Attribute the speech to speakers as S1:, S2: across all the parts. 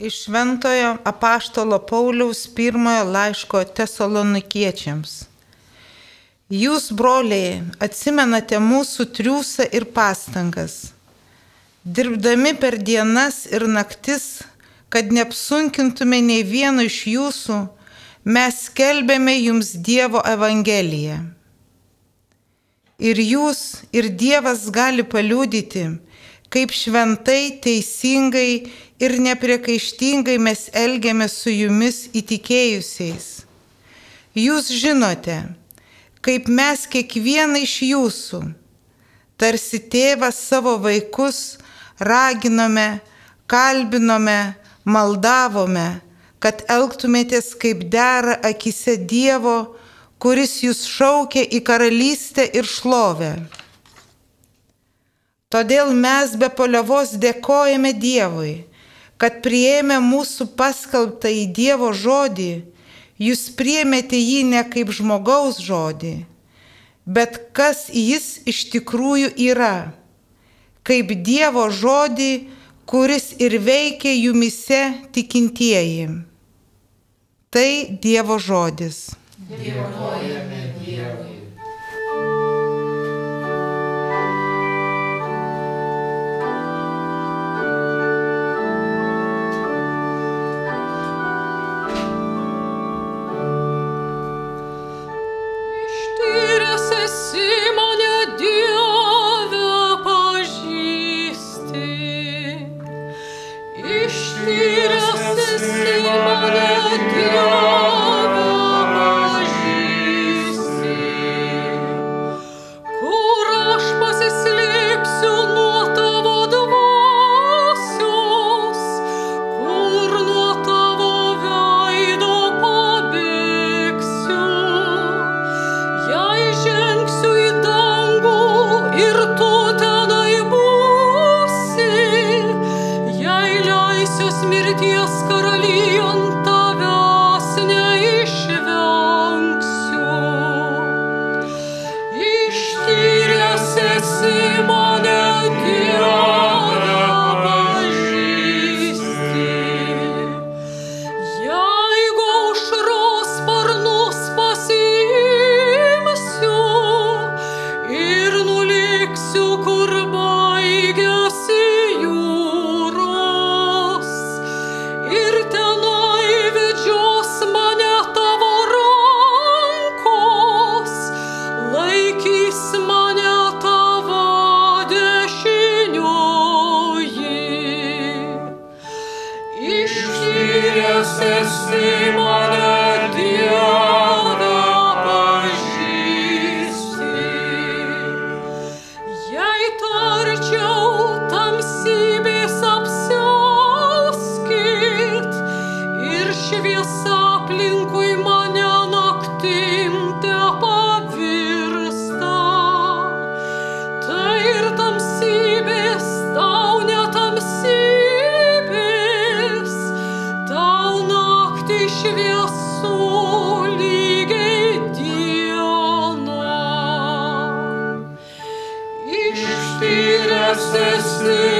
S1: Iš Šventojo apaštalo Pauliaus pirmojo laiško tesalonikiečiams. Jūs, broliai, atsimenate mūsų triūsą ir pastangas. Dirbdami per dienas ir naktis, kad neapsunkintume nei vieno iš jūsų, mes skelbėme jums Dievo Evangeliją. Ir jūs, ir Dievas gali paliūdyti, kaip šventai, teisingai ir nepriekaištingai mes elgiamės su jumis įtikėjusiais. Jūs žinote, kaip mes kiekvieną iš jūsų, tarsi tėvas savo vaikus, raginome, kalbinome, maldavome, kad elgtumėtės kaip dera akise Dievo, kuris jūs šaukia į karalystę ir šlovę. Todėl mes be poliavos dėkojame Dievui, kad prieėmė mūsų paskelbtą į Dievo žodį, jūs priemėte jį ne kaip žmogaus žodį, bet kas jis iš tikrųjų yra, kaip Dievo žodį, kuris ir veikia jumise tikintieji. Tai Dievo žodis.
S2: Dėkojame Dievui.
S3: Mirties karalijon justice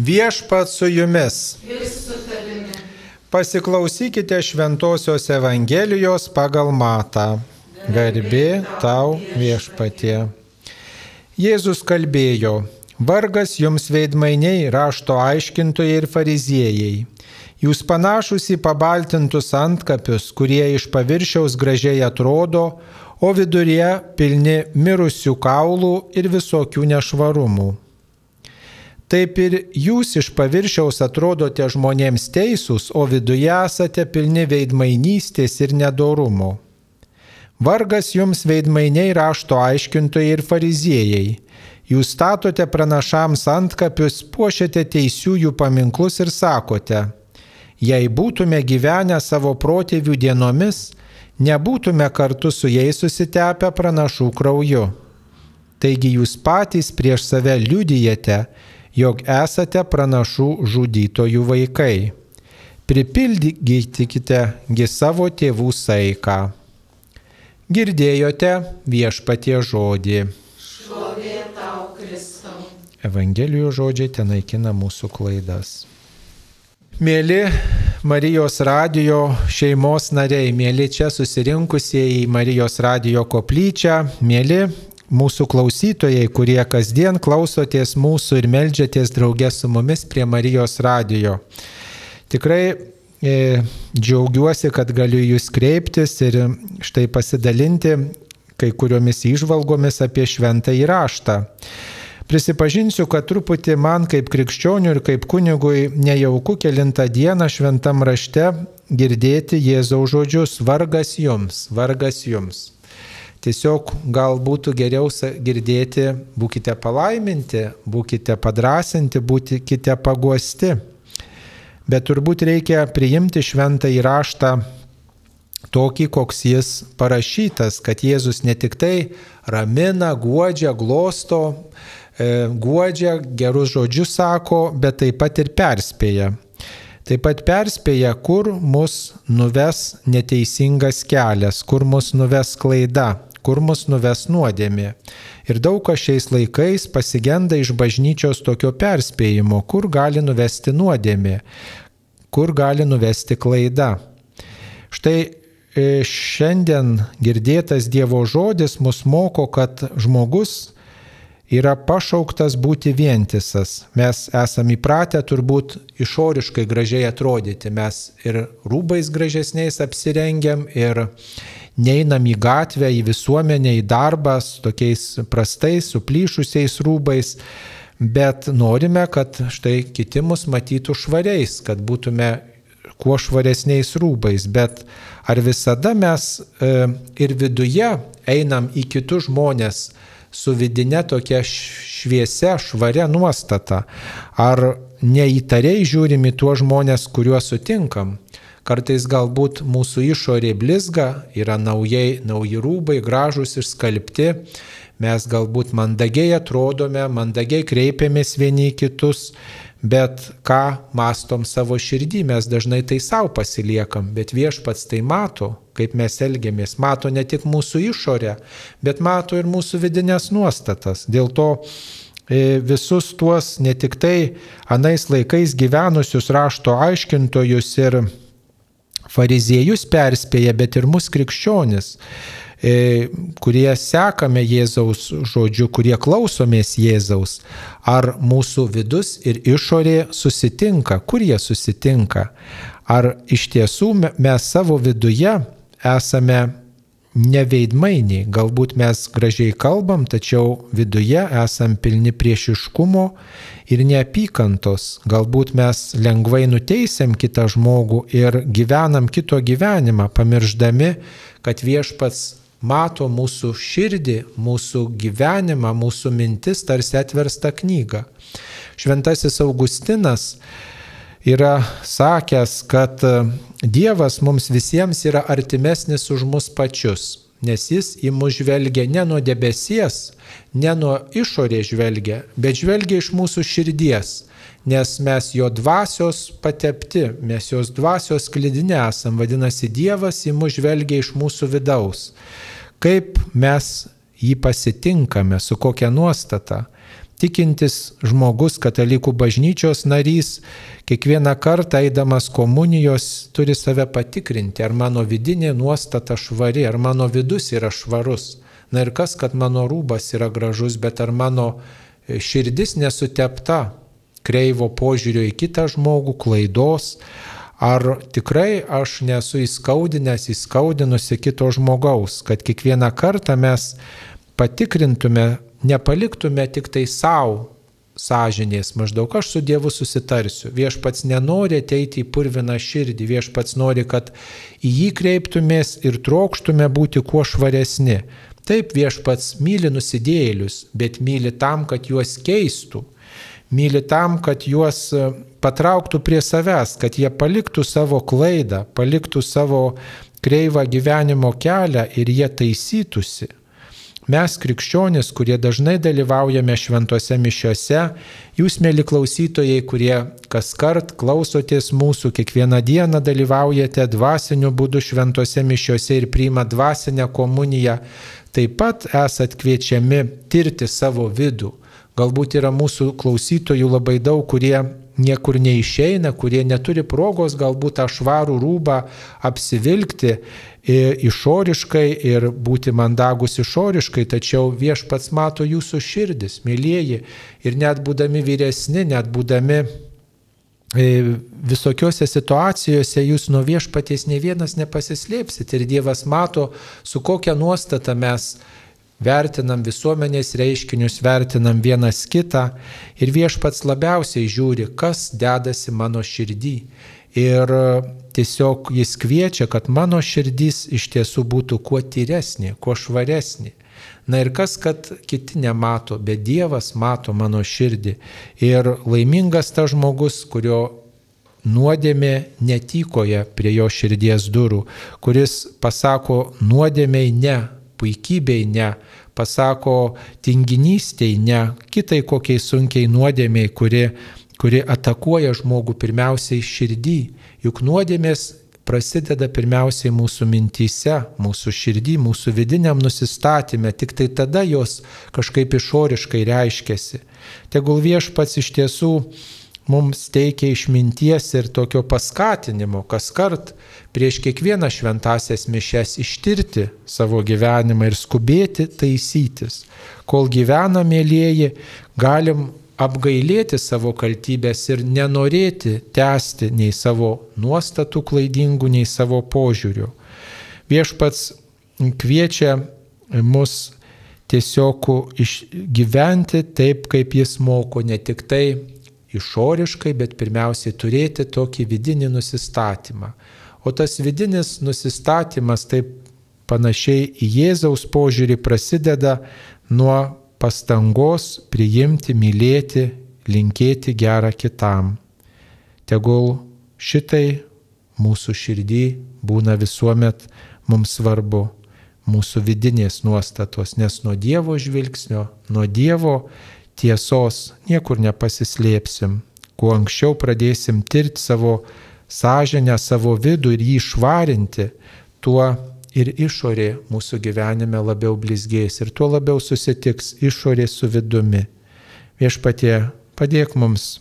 S4: Viešpat su jumis.
S2: Su
S4: Pasiklausykite Šventojios Evangelijos pagal Matą. Garbė tau viešpatie. Jėzus kalbėjo, vargas jums veidmainiai, rašto aiškintojai ir fariziejai. Jūs panašus į pabaltintus antkapius, kurie iš paviršiaus gražiai atrodo, o viduryje pilni mirusių kaulų ir visokių nešvarumų. Taip ir jūs iš paviršiaus atrodote žmonėms teisūs, o viduje esate pilni veidmainystės ir nedorumo. Vargas jums veidmainiai rašto aiškintojai ir fariziejai. Jūs statote pranašams antkapius, puošiate teisiųjų paminklus ir sakote, jei būtume gyvenę savo protėvių dienomis, nebūtume kartu su jais susitepę pranašų krauju. Taigi jūs patys prieš save liudijate, jog esate pranašų žudytojų vaikai. Pripildykite savo tėvų saiką. Girdėjote viešpatie žodį.
S2: Šlovė tau, Kristau.
S4: Evangelijų žodžiai ten naikina mūsų klaidas. Mėly Marijos radijo šeimos nariai, mėly čia susirinkusieji į Marijos radijo koplyčią, mėly mūsų klausytojai, kurie kasdien klausotės mūsų ir melžiatės draugės su mumis prie Marijos radijo. Tikrai e, džiaugiuosi, kad galiu jūs kreiptis ir štai pasidalinti kai kuriomis išvalgomis apie šventą įraštą. Prisipažinsiu, kad truputį man kaip krikščionių ir kaip kunigui nejauku kilintą dieną šventam rašte girdėti Jėzaus žodžius - vargas jums, vargas jums. Tiesiog gal būtų geriau girdėti, būkite palaiminti, būkite padrasinti, būkite paguosti. Bet turbūt reikia priimti šventą įraštą tokį, koks jis parašytas, kad Jėzus ne tik tai ramina, guodžia, glosto, e, guodžia, gerus žodžius sako, bet taip pat ir perspėja. Taip pat perspėja, kur mus nuves neteisingas kelias, kur mus nuves klaida kur mus nuves nuodėmė. Ir daug kas šiais laikais pasigenda iš bažnyčios tokio perspėjimo, kur gali nuvesti nuodėmė, kur gali nuvesti klaida. Štai e, šiandien girdėtas Dievo žodis mus moko, kad žmogus yra pašauktas būti vientisas. Mes esame įpratę turbūt išoriškai gražiai atrodyti. Mes ir rūbais gražesniais apsirengiam, ir neinam į gatvę, į visuomenę, į darbą su tokiais prastais, suplyšusiais rūbais, bet norime, kad štai kiti mus matytų švariais, kad būtume kuo švaresniais rūbais, bet ar visada mes e, ir viduje einam į kitus žmonės su vidinė tokia šviesia, švaria nuostata, ar neįtariai žiūrim į tuos žmonės, kuriuos sutinkam, Kartais galbūt mūsų išorė blizga, yra naujai, nauji rūbai, gražus ir skalbti, mes galbūt mandagiai atrodome, mandagiai kreipiamės vieni į kitus, bet ką mastom savo širdį, mes dažnai tai savo pasiliekam, bet viešpats tai mato, kaip mes elgiamės, mato ne tik mūsų išorę, bet mato ir mūsų vidinės nuostatas. Dėl to e, visus tuos ne tik tai anais laikais gyvenusius rašto aiškintojus ir fariziejus perspėja, bet ir mus krikščionis, e, kurie sekame Jėzaus žodžiu, kurie klausomės Jėzaus. Ar mūsų vidus ir išorė susitinka, kur jie susitinka? Ar iš tiesų mes savo viduje esame neveidmainiai, galbūt mes gražiai kalbam, tačiau viduje esam pilni priešiškumo ir neapykantos. Galbūt mes lengvai nuteisėm kitą žmogų ir gyvenam kito gyvenimą, pamirždami, kad viešpats mato mūsų širdį, mūsų gyvenimą, mūsų mintis tarsi atversta knyga. Šventasis Augustinas yra sakęs, kad Dievas mums visiems yra artimesnis už mus pačius, nes jis į mus žvelgia ne nuo debesies, ne nuo išorės žvelgia, bet žvelgia iš mūsų širdies, nes mes jo dvasios patepti, mes jos dvasios klidinė esam, vadinasi Dievas į mus žvelgia iš mūsų vidaus. Kaip mes jį pasitinkame, su kokia nuostata. Tikintis žmogus, katalikų bažnyčios narys, kiekvieną kartą eidamas komunijos turi save patikrinti, ar mano vidinė nuostata švari, ar mano vidus yra švarus. Na ir kas, kad mano rūbas yra gražus, bet ar mano e, širdis nesutepta kreivo požiūrio į kitą žmogų, klaidos, ar tikrai aš nesu įskaudinęs, įskaudinusi kito žmogaus, kad kiekvieną kartą mes patikrintume nepaliktume tik tai savo sąžinės, maždaug aš su Dievu susitarsiu. Viešpats nenori ateiti į purviną širdį, viešpats nori, kad į jį kreiptumės ir trokštume būti kuo švaresni. Taip viešpats myli nusidėjėlius, bet myli tam, kad juos keistų. Myli tam, kad juos e, patrauktų prie savęs, kad jie paliktų savo klaidą, paliktų savo kreivą gyvenimo kelią ir jie taisytųsi. Mes krikščionis, kurie dažnai dalyvaujame šventose mišiose, jūs, mėly klausytojai, kurie kas kart klausotės mūsų, kiekvieną dieną dalyvaujate dvasiniu būdu šventose mišiose ir priima dvasinę komuniją, taip pat esat kviečiami tirti savo vidų. Galbūt yra mūsų klausytojų labai daug, kurie niekur neišeina, kurie neturi progos galbūt tą švarų rūbą apsivilkti išoriškai ir būti mandagus išoriškai, tačiau viešpats mato jūsų širdis, mėlyjeji, ir net būdami vyresni, net būdami e, visokiose situacijose jūs nuo viešpaties ne vienas nepasislėpsit ir Dievas mato, su kokia nuostata mes vertinam visuomenės reiškinius, vertinam vienas kitą ir viešpats labiausiai žiūri, kas dedasi mano širdį. Ir tiesiog jis kviečia, kad mano širdis iš tiesų būtų kuo tyresnė, kuo švaresnė. Na ir kas, kad kiti nemato, bet Dievas mato mano širdį. Ir laimingas tas žmogus, kurio nuodėmė netykoja prie jo širdies durų, kuris pasako nuodėmiai ne, puikybei ne, pasako tinginystėj ne, kitai kokiai sunkiai nuodėmiai, kuri kuri atakuoja žmogų pirmiausiai širdį. Juk nuodėmės prasideda pirmiausiai mūsų mintyse, mūsų širdį, mūsų vidiniam nusistatymė, tik tai tada jos kažkaip išoriškai reiškiasi. Tegul viešpats iš tiesų mums teikia išminties ir tokio paskatinimo, kas kart prieš kiekvieną šventasias mišes ištirti savo gyvenimą ir skubėti taisytis. Kol gyvena, mėlyjeji, galim apgailėti savo kaltybės ir nenorėti tęsti nei savo nuostatų klaidingų, nei savo požiūrių. Viešpats kviečia mus tiesiog išgyventi taip, kaip jis moko, ne tik tai išoriškai, bet pirmiausiai turėti tokį vidinį nusistatymą. O tas vidinis nusistatymas taip panašiai į Jėzaus požiūrį prasideda nuo pastangos priimti, mylėti, linkėti gerą kitam. Tegul šitai mūsų širdį būna visuomet mums svarbu, mūsų vidinės nuostatos, nes nuo Dievo žvilgsnio, nuo Dievo tiesos niekur nepasislėpsim. Kuo anksčiau pradėsim tirti savo sąžinę, savo vidų ir jį švarinti, tuo ir išorė mūsų gyvenime labiau blizgės ir tuo labiau susitiks išorė su vidumi. Viešpatie, padėk mums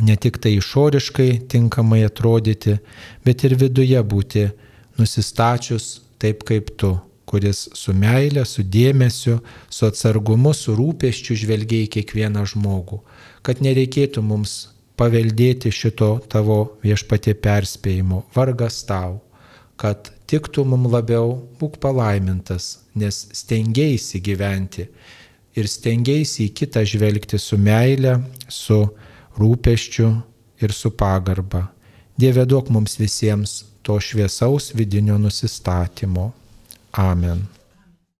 S4: ne tik tai išoriškai tinkamai atrodyti, bet ir viduje būti nusistačius taip kaip tu, kuris su meile, su dėmesiu, su atsargumu, su rūpeščiu žvelgia į kiekvieną žmogų, kad nereikėtų mums paveldėti šito tavo viešpatie perspėjimo. Vargas tau, kad tiktų mums labiau, būk palaimintas, nes stengiaisi gyventi ir stengiaisi į kitą žvelgti su meile, su rūpeščiu ir su pagarba. Dieve duok mums visiems to šviesaus vidinio nusistatymo. Amen.